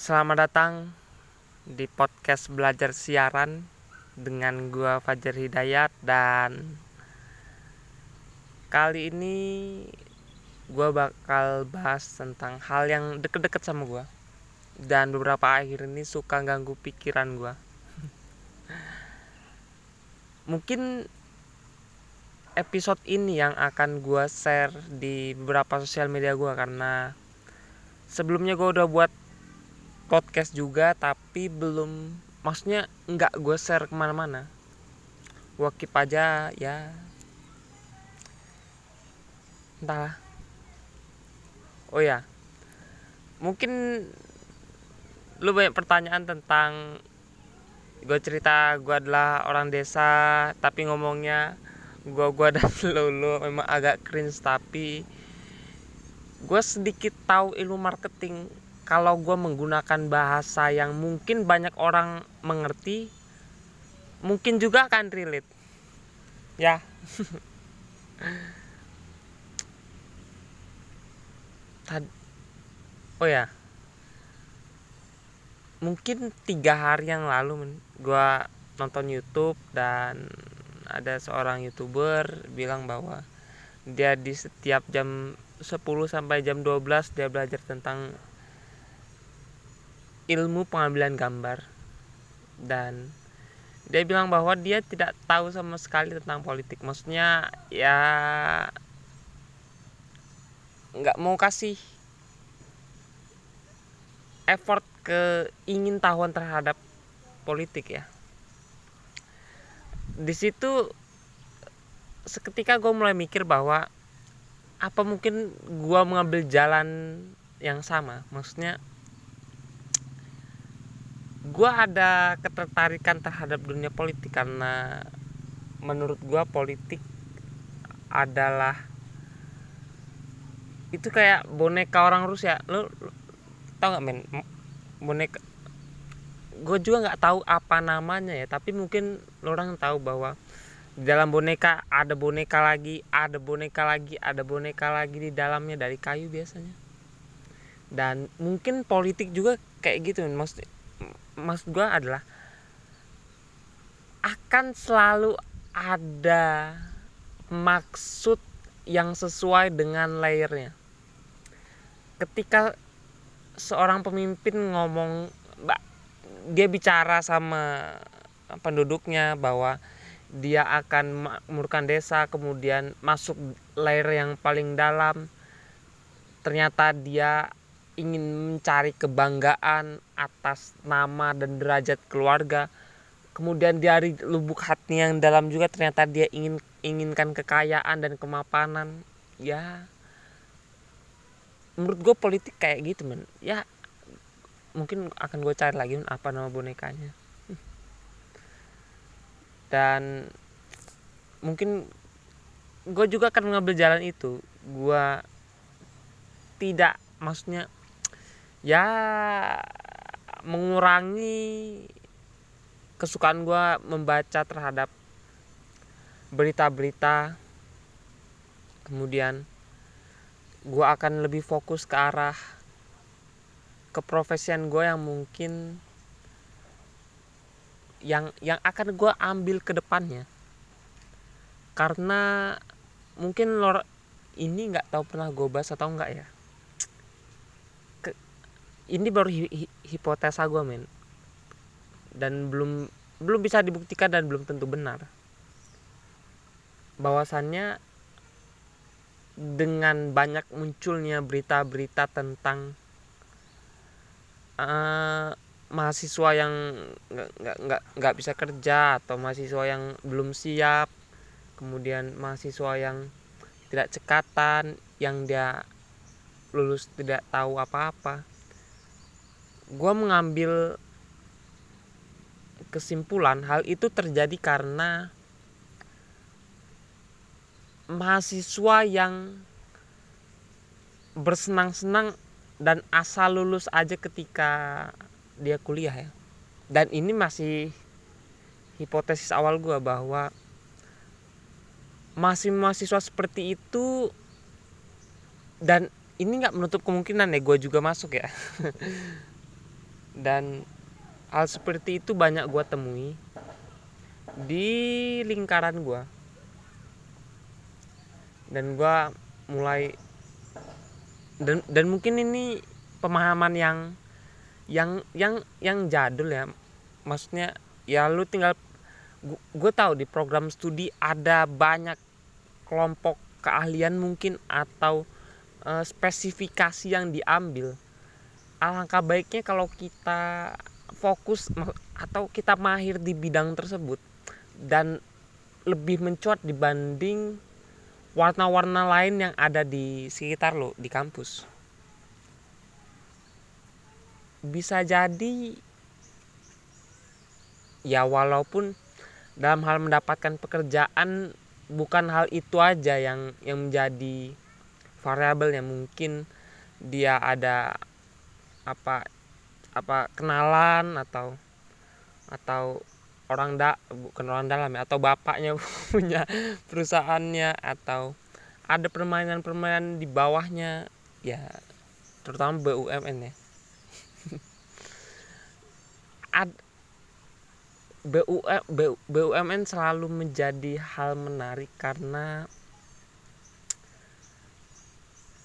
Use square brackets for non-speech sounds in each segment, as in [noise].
Selamat datang di podcast belajar siaran dengan gua Fajar Hidayat dan kali ini gua bakal bahas tentang hal yang deket-deket sama gua dan beberapa akhir ini suka ganggu pikiran gua. [laughs] Mungkin episode ini yang akan gua share di beberapa sosial media gua karena sebelumnya gua udah buat podcast juga tapi belum maksudnya nggak gue share ke mana-mana. Keep aja ya. Entahlah. Oh ya. Mungkin lu banyak pertanyaan tentang gue cerita gue adalah orang desa tapi ngomongnya gue gue dan [laughs] lu, lu memang agak cringe tapi gue sedikit tahu ilmu marketing kalau gue menggunakan bahasa yang mungkin banyak orang mengerti mungkin juga akan relate. Ya. [laughs] Tad oh ya. Mungkin tiga hari yang lalu gue nonton YouTube dan ada seorang youtuber bilang bahwa dia di setiap jam 10 sampai jam 12 dia belajar tentang ilmu pengambilan gambar. Dan dia bilang bahwa dia tidak tahu sama sekali tentang politik. Maksudnya ya nggak mau kasih effort ke ingin tahuan terhadap politik ya. Di situ seketika gue mulai mikir bahwa apa mungkin gue mengambil jalan yang sama? Maksudnya gue ada ketertarikan terhadap dunia politik karena menurut gue politik adalah itu kayak boneka orang Rusia lo, lo tau gak men? Boneka gue juga nggak tahu apa namanya ya tapi mungkin lo orang tahu bahwa di dalam boneka ada boneka lagi ada boneka lagi ada boneka lagi di dalamnya dari kayu biasanya. Dan mungkin politik juga kayak gitu maksudnya maksud gue adalah akan selalu ada maksud yang sesuai dengan layernya. Ketika seorang pemimpin ngomong dia bicara sama penduduknya bahwa dia akan memakmurkan desa kemudian masuk layer yang paling dalam ternyata dia ingin mencari kebanggaan atas nama dan derajat keluarga. Kemudian dari lubuk hati yang dalam juga ternyata dia ingin inginkan kekayaan dan kemapanan. Ya. Menurut gue politik kayak gitu men. Ya mungkin akan gue cari lagi apa nama bonekanya. [laughs] Dan mungkin gue juga akan mengambil jalan itu. Gue tidak maksudnya ya mengurangi kesukaan gue membaca terhadap berita-berita. Kemudian gue akan lebih fokus ke arah keprofesian gue yang mungkin yang yang akan gue ambil ke depannya. Karena mungkin lor ini nggak tahu pernah gue bahas atau enggak ya ini baru hi hi hipotesa gue men. Dan belum belum bisa dibuktikan dan belum tentu benar. Bahwasannya dengan banyak munculnya berita-berita tentang uh, mahasiswa yang nggak nggak nggak bisa kerja atau mahasiswa yang belum siap kemudian mahasiswa yang tidak cekatan yang dia lulus tidak tahu apa-apa gue mengambil kesimpulan hal itu terjadi karena mahasiswa yang bersenang-senang dan asal lulus aja ketika dia kuliah ya. Dan ini masih hipotesis awal gue bahwa masih mahasiswa seperti itu dan ini nggak menutup kemungkinan ya gue juga masuk ya [laughs] dan hal seperti itu banyak gue temui di lingkaran gue dan gue mulai dan dan mungkin ini pemahaman yang yang yang yang jadul ya. Maksudnya ya lu tinggal gue tahu di program studi ada banyak kelompok keahlian mungkin atau uh, spesifikasi yang diambil alangkah baiknya kalau kita fokus atau kita mahir di bidang tersebut dan lebih mencuat dibanding warna-warna lain yang ada di sekitar lo di kampus. Bisa jadi ya walaupun dalam hal mendapatkan pekerjaan bukan hal itu aja yang yang menjadi variabel yang mungkin dia ada apa apa kenalan atau atau orang da bukan orang dalam ya atau bapaknya [laughs] punya perusahaannya atau ada permainan-permainan di bawahnya ya terutama BUMN ya. [laughs] Ad, BUM, BUMN selalu menjadi hal menarik karena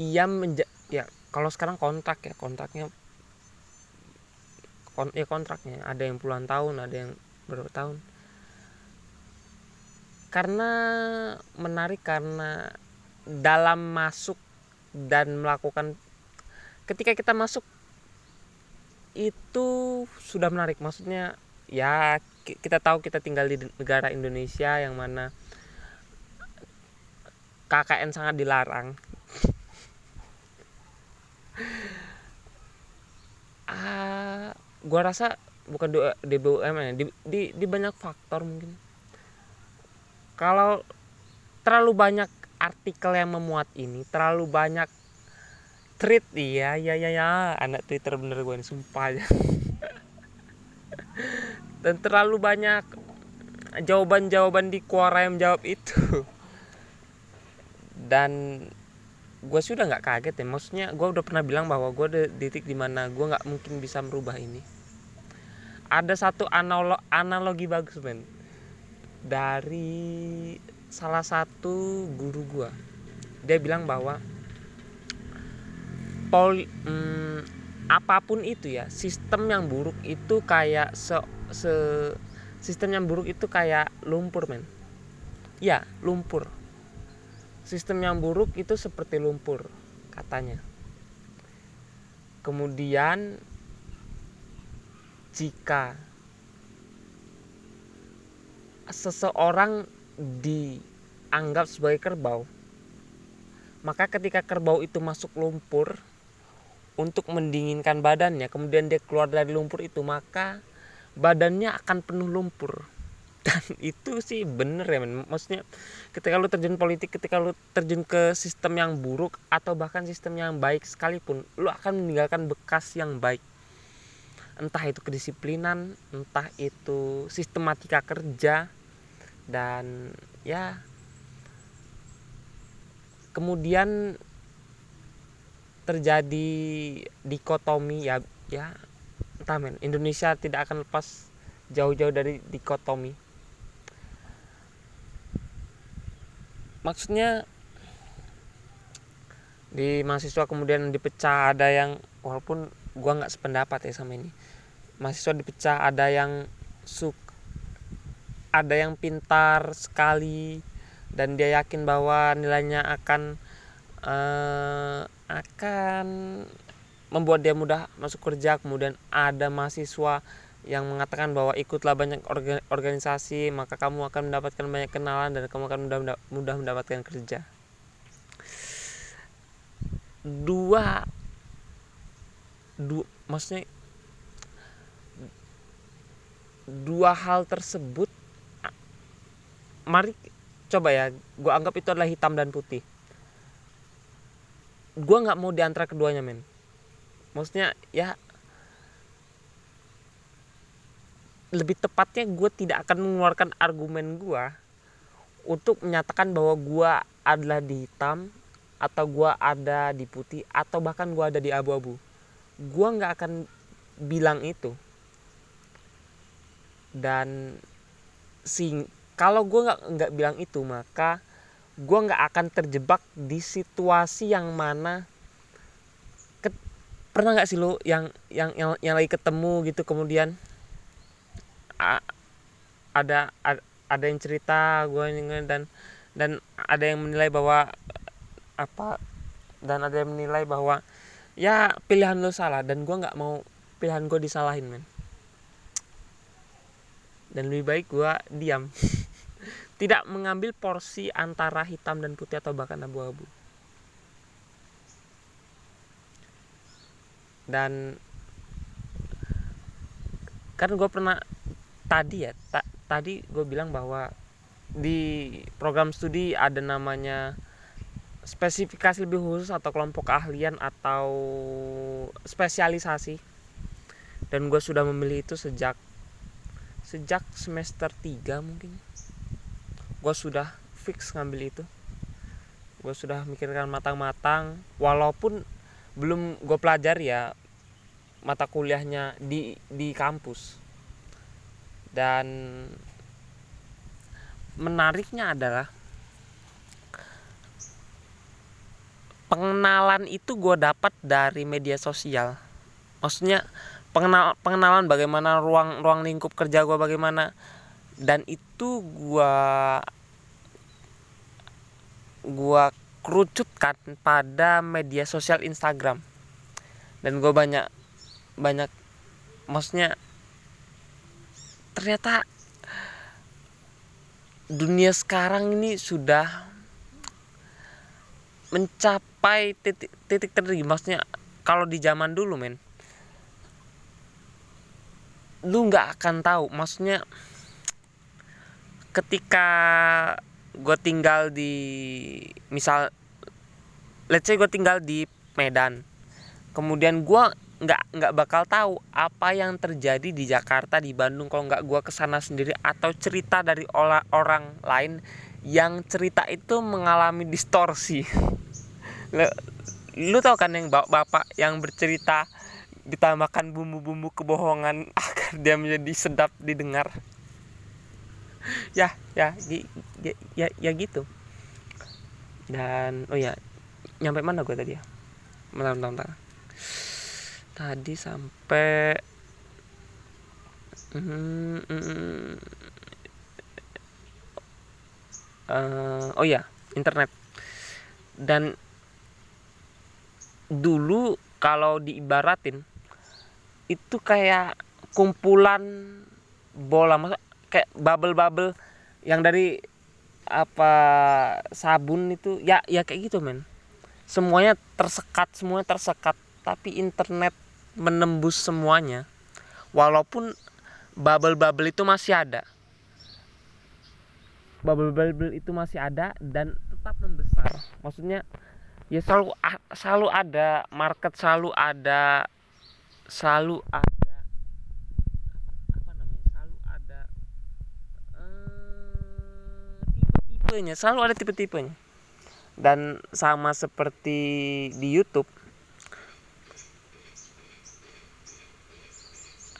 ia menja ya kalau sekarang kontrak ya kontraknya kon ya kontraknya. Ada yang puluhan tahun ada yang berapa tahun. Karena menarik karena dalam masuk dan melakukan ketika kita masuk itu sudah menarik. Maksudnya ya kita tahu kita tinggal di negara Indonesia yang mana KKN sangat dilarang gua rasa bukan di BUMN ya, di, di di banyak faktor mungkin. Kalau terlalu banyak artikel yang memuat ini terlalu banyak tweet iya iya iya ya anak Twitter bener gue ini sumpah aja. [laughs] Dan terlalu banyak jawaban-jawaban di kuara yang jawab itu. Dan gue sudah nggak kaget ya maksudnya gue udah pernah bilang bahwa gue ada titik di mana gue nggak mungkin bisa merubah ini ada satu analog analogi bagus men. Dari salah satu guru gue dia bilang bahwa pol hmm, apa pun itu ya sistem yang buruk itu kayak se, se sistem yang buruk itu kayak lumpur men. Ya lumpur. Sistem yang buruk itu seperti lumpur, katanya. Kemudian jika seseorang dianggap sebagai kerbau, maka ketika kerbau itu masuk lumpur untuk mendinginkan badannya, kemudian dia keluar dari lumpur itu, maka badannya akan penuh lumpur [laughs] dan itu sih bener ya men. maksudnya ketika lu terjun politik ketika lu terjun ke sistem yang buruk atau bahkan sistem yang baik sekalipun lu akan meninggalkan bekas yang baik entah itu kedisiplinan entah itu sistematika kerja dan ya kemudian terjadi dikotomi ya ya entah men Indonesia tidak akan lepas jauh-jauh dari dikotomi. Maksudnya di mahasiswa kemudian dipecah ada yang walaupun gua nggak sependapat ya sama ini. Mahasiswa dipecah ada yang suk ada yang pintar sekali dan dia yakin bahwa nilainya akan uh, akan membuat dia mudah masuk kerja. Kemudian ada mahasiswa yang mengatakan bahwa ikutlah banyak organisasi maka kamu akan mendapatkan banyak kenalan dan kamu akan mudah mudah mendapatkan kerja. Dua dua maksudnya dua hal tersebut mari coba ya gue anggap itu adalah hitam dan putih. Gue nggak mau di antara keduanya men. Maksudnya ya lebih tepatnya gue tidak akan mengeluarkan argumen gue untuk menyatakan bahwa gue adalah di hitam atau gue ada di putih atau bahkan gue ada di abu-abu gue nggak akan bilang itu. Dan sing kalau gue nggak nggak bilang itu maka gue nggak akan terjebak di situasi yang mana ke, pernah nggak sih lo yang yang yang yang lagi ketemu gitu kemudian? A, ada, ada ada yang cerita gue dan dan ada yang menilai bahwa apa dan ada yang menilai bahwa ya pilihan lo salah dan gue nggak mau pilihan gue disalahin men. Dan lebih baik gue diam. [laughs] Tidak mengambil porsi antara hitam dan putih atau bahkan abu-abu. Dan kan gue pernah tadi ya ta, tadi gue bilang bahwa di program studi ada namanya spesifikasi lebih khusus atau kelompok keahlian atau spesialisasi. Dan gue sudah memilih itu sejak sejak semester 3 mungkin. Gue sudah fix ngambil itu. Gue sudah mikirkan matang-matang walaupun belum gue pelajari ya mata kuliahnya di di kampus. Dan menariknya adalah pengenalan itu gue dapat dari media sosial. Maksudnya pengenal pengenalan bagaimana ruang ruang lingkup kerja gue bagaimana. Dan itu gua gua kerucutkan pada media sosial Instagram. Dan gue banyak banyak maksudnya ternyata dunia sekarang ini sudah mencapai titik titik tertinggi. Maksudnya kalau di zaman dulu men lu nggak akan tahu. Maksudnya ketika gue tinggal di misal let's say gue tinggal di Medan kemudian gue nggak nggak bakal tahu apa yang terjadi di Jakarta di Bandung. Kalau nggak gue ke sana sendiri atau cerita dari orang lain yang cerita itu mengalami distorsi [laughs] lu, lu tau kan yang bapak, yang bercerita ditambahkan bumbu-bumbu kebohongan [laughs] agar dia menjadi sedap didengar? Ya ya ya ya, ya gitu. Dan oh ya nyampe mana gue tadi ya? Bentar bentar, bentar. tadi sampai hmm, hmm, uh, oh ya internet. Dan dulu kalau diibaratin itu kayak kumpulan bola masa kayak bubble-bubble yang dari apa sabun itu ya ya kayak gitu men. Semuanya tersekat semuanya tersekat tapi internet menembus semuanya. Walaupun bubble-bubble itu masih ada. Bubble-bubble itu masih ada dan tetap membesar. Maksudnya ya selalu selalu ada market selalu ada selalu ada tipenya selalu ada tipe-tipenya. Dan sama seperti di YouTube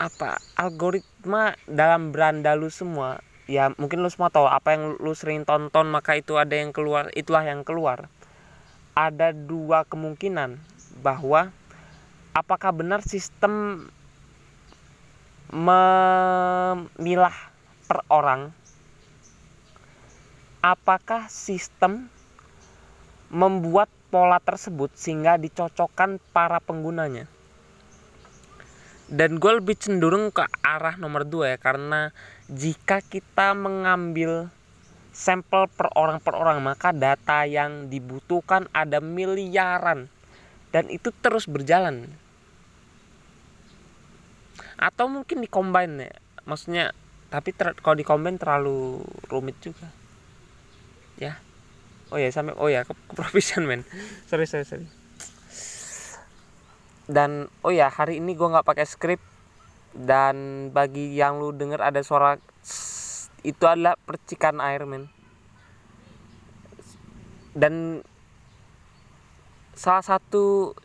apa algoritma dalam beranda lu semua ya mungkin lu semua tahu apa yang lu sering tonton maka itu ada yang keluar itulah yang keluar ada dua kemungkinan bahwa apakah benar sistem memilah per orang? Apakah sistem membuat pola tersebut sehingga dicocokkan para penggunanya? Dan gue lebih cenderung ke arah nomor dua ya karena jika kita mengambil sampel per orang per orang maka data yang dibutuhkan ada miliaran. Dan itu terus berjalan. Atau mungkin dikombin ya. Maksudnya tapi ter, kalau dikombin terlalu rumit juga. Ya. Oh ya sampai oh ya ke, ke provision men. Sorry sorry sorry. Dan oh ya hari ini gue nggak pakai script. Dan bagi yang lu denger ada suara itu adalah percikan air men. Dan salah satu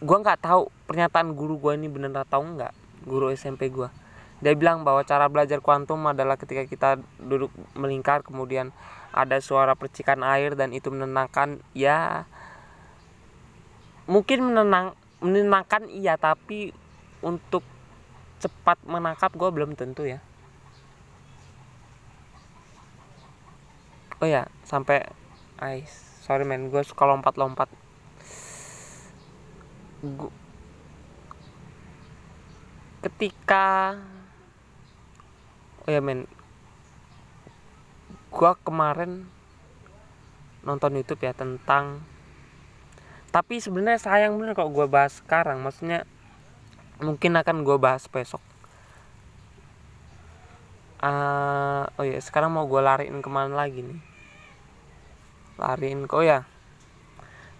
gue nggak tahu pernyataan guru gue ini bener atau enggak guru SMP gue dia bilang bahwa cara belajar kuantum adalah ketika kita duduk melingkar kemudian ada suara percikan air dan itu menenangkan ya mungkin menenang menenangkan iya tapi untuk cepat menangkap gue belum tentu ya oh ya sampai ay sorry men gue suka lompat-lompat. Ketika oh ya men gua kemarin nonton YouTube ya tentang tapi sebenarnya sayang bener kok gue bahas sekarang maksudnya mungkin akan gue bahas besok uh, oh ya sekarang mau gue lariin ke mana lagi nih? Lariin kok oh ya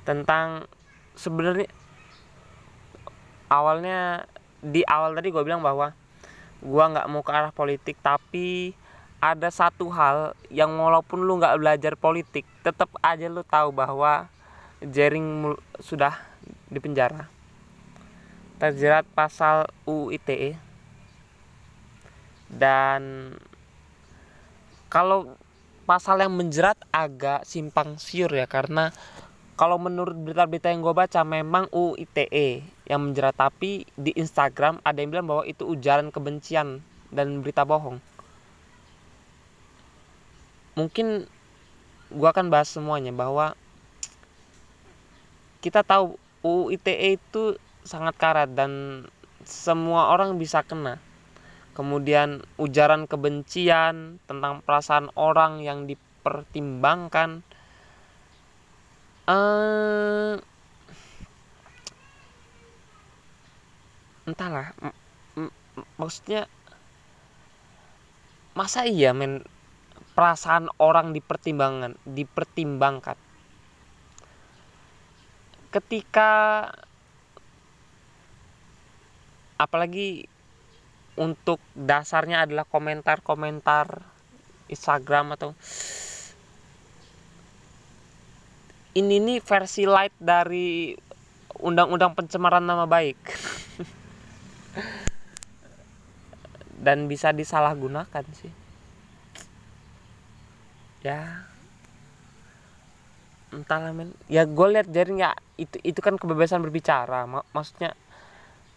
tentang sebenarnya awalnya di awal tadi gue bilang bahwa gue nggak mau ke arah politik tapi ada satu hal yang walaupun lu nggak belajar politik tetap aja lu tahu bahwa Jering sudah di penjara. Terjerat pasal UU ITE dan kalau pasal yang menjerat agak simpang siur ya karena kalau menurut berita-berita yang gue baca memang UU ITE yang menjerat. Tapi di Instagram ada yang bilang bahwa itu ujaran kebencian dan berita bohong. Mungkin gue akan bahas semuanya bahwa kita tahu UU ITE itu sangat karat dan semua orang bisa kena kemudian ujaran kebencian tentang perasaan orang yang dipertimbangkan. Uh, entahlah maksudnya masa iya men perasaan orang dipertimbangkan dipertimbangkan? Ketika apalagi untuk dasarnya adalah komentar-komentar Instagram atau ini nih versi light dari undang-undang pencemaran nama baik. [laughs] Dan bisa disalahgunakan sih. Ya. Entahlah men. Ya gue lihat jaring ya itu itu kan kebebasan berbicara. Maksudnya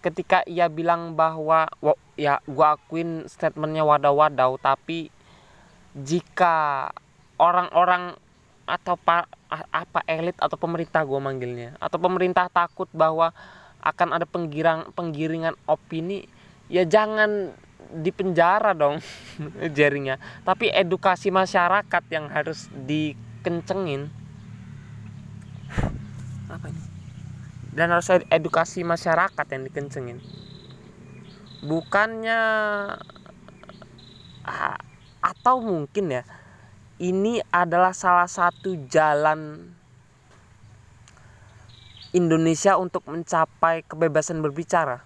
ketika ia bilang bahwa ya gue akuin statementnya wadaw-wadaw tapi jika orang-orang atau pa, apa elit atau pemerintah gue manggilnya atau pemerintah takut bahwa akan ada penggirang penggiringan opini ya jangan dipenjara dong [laughs] jaringnya tapi edukasi masyarakat yang harus dikencengin. Apa ini dan harus edukasi masyarakat yang dikencengin bukannya atau mungkin ya ini adalah salah satu jalan Indonesia untuk mencapai kebebasan berbicara.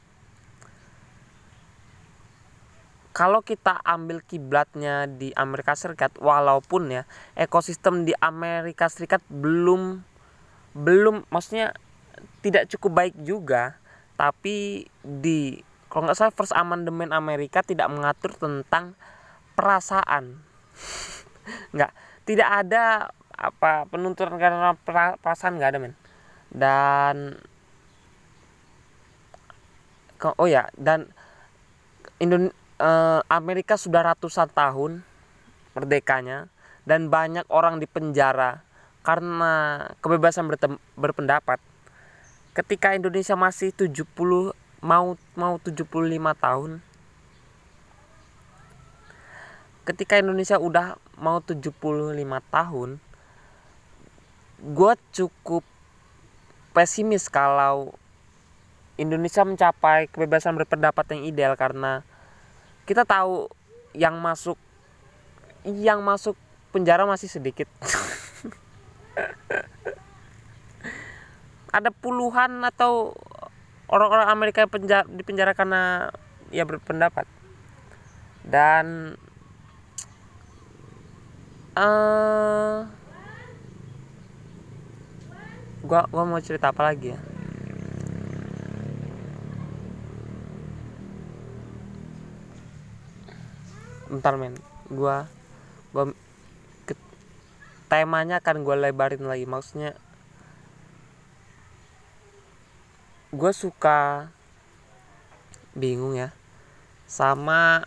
Kalau kita ambil kiblatnya di Amerika Serikat, walaupun ya ekosistem di Amerika Serikat belum belum maksudnya tidak cukup baik juga, tapi di kalau nggak salah First Amendment Amerika tidak mengatur tentang perasaan. [laughs] Nggak tidak ada apa penuntutan karena perasaan nggak ada men. Dan oh ya dan Indon eh, Amerika sudah ratusan tahun merdekanya dan banyak orang di penjara karena kebebasan berpendapat ketika Indonesia masih 70 mau mau 75 tahun. Ketika Indonesia udah mau 75 tahun gue cukup pesimis kalau Indonesia mencapai kebebasan berpendapat yang ideal karena kita tahu yang masuk yang masuk penjara masih sedikit [laughs] ada puluhan atau orang-orang Amerika yang penjara, dipenjara karena ya berpendapat. Dan uh, gua gua mau cerita apa lagi ya? Ntar men. Gua gua temanya akan gua lebarin lagi. Maksudnya gue suka bingung ya sama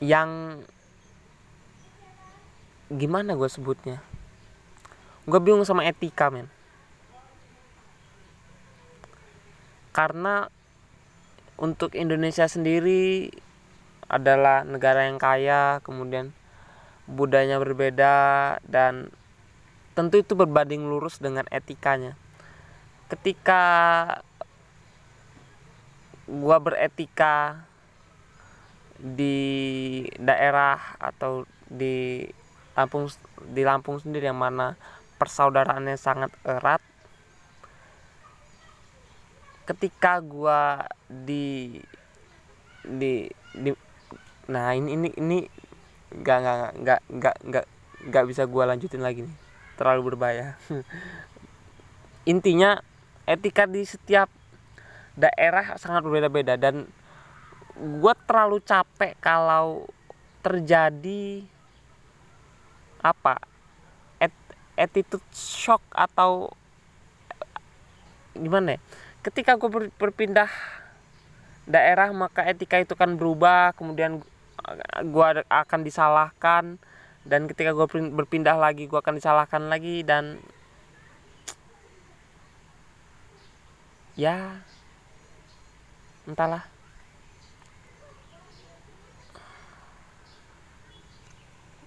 yang gimana gue sebutnya? Gue bingung sama etika men. Karena untuk Indonesia sendiri adalah negara yang kaya kemudian budayanya berbeda dan tentu itu berbanding lurus dengan etikanya ketika gua beretika di daerah atau di Lampung di Lampung sendiri yang mana persaudaraannya sangat erat ketika gua di di di nah ini ini ini nggak nggak nggak nggak nggak nggak bisa gua lanjutin lagi nih. Terlalu berbahaya. [laughs] Intinya etika di setiap daerah sangat berbeda-beda dan gue terlalu capek kalau terjadi apa et, attitude shock atau gimana ya? Ketika gue ber, berpindah daerah maka etika itu kan berubah kemudian gue akan disalahkan dan ketika gue berpindah lagi gue akan disalahkan lagi dan ya entahlah.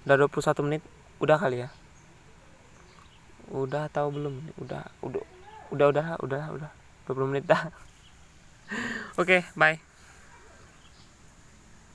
Udah 21 menit udah kali ya? Udah tahu belum? Udah udah udah udah udah udah. 20 menit dah. [laughs] Oke okay, bye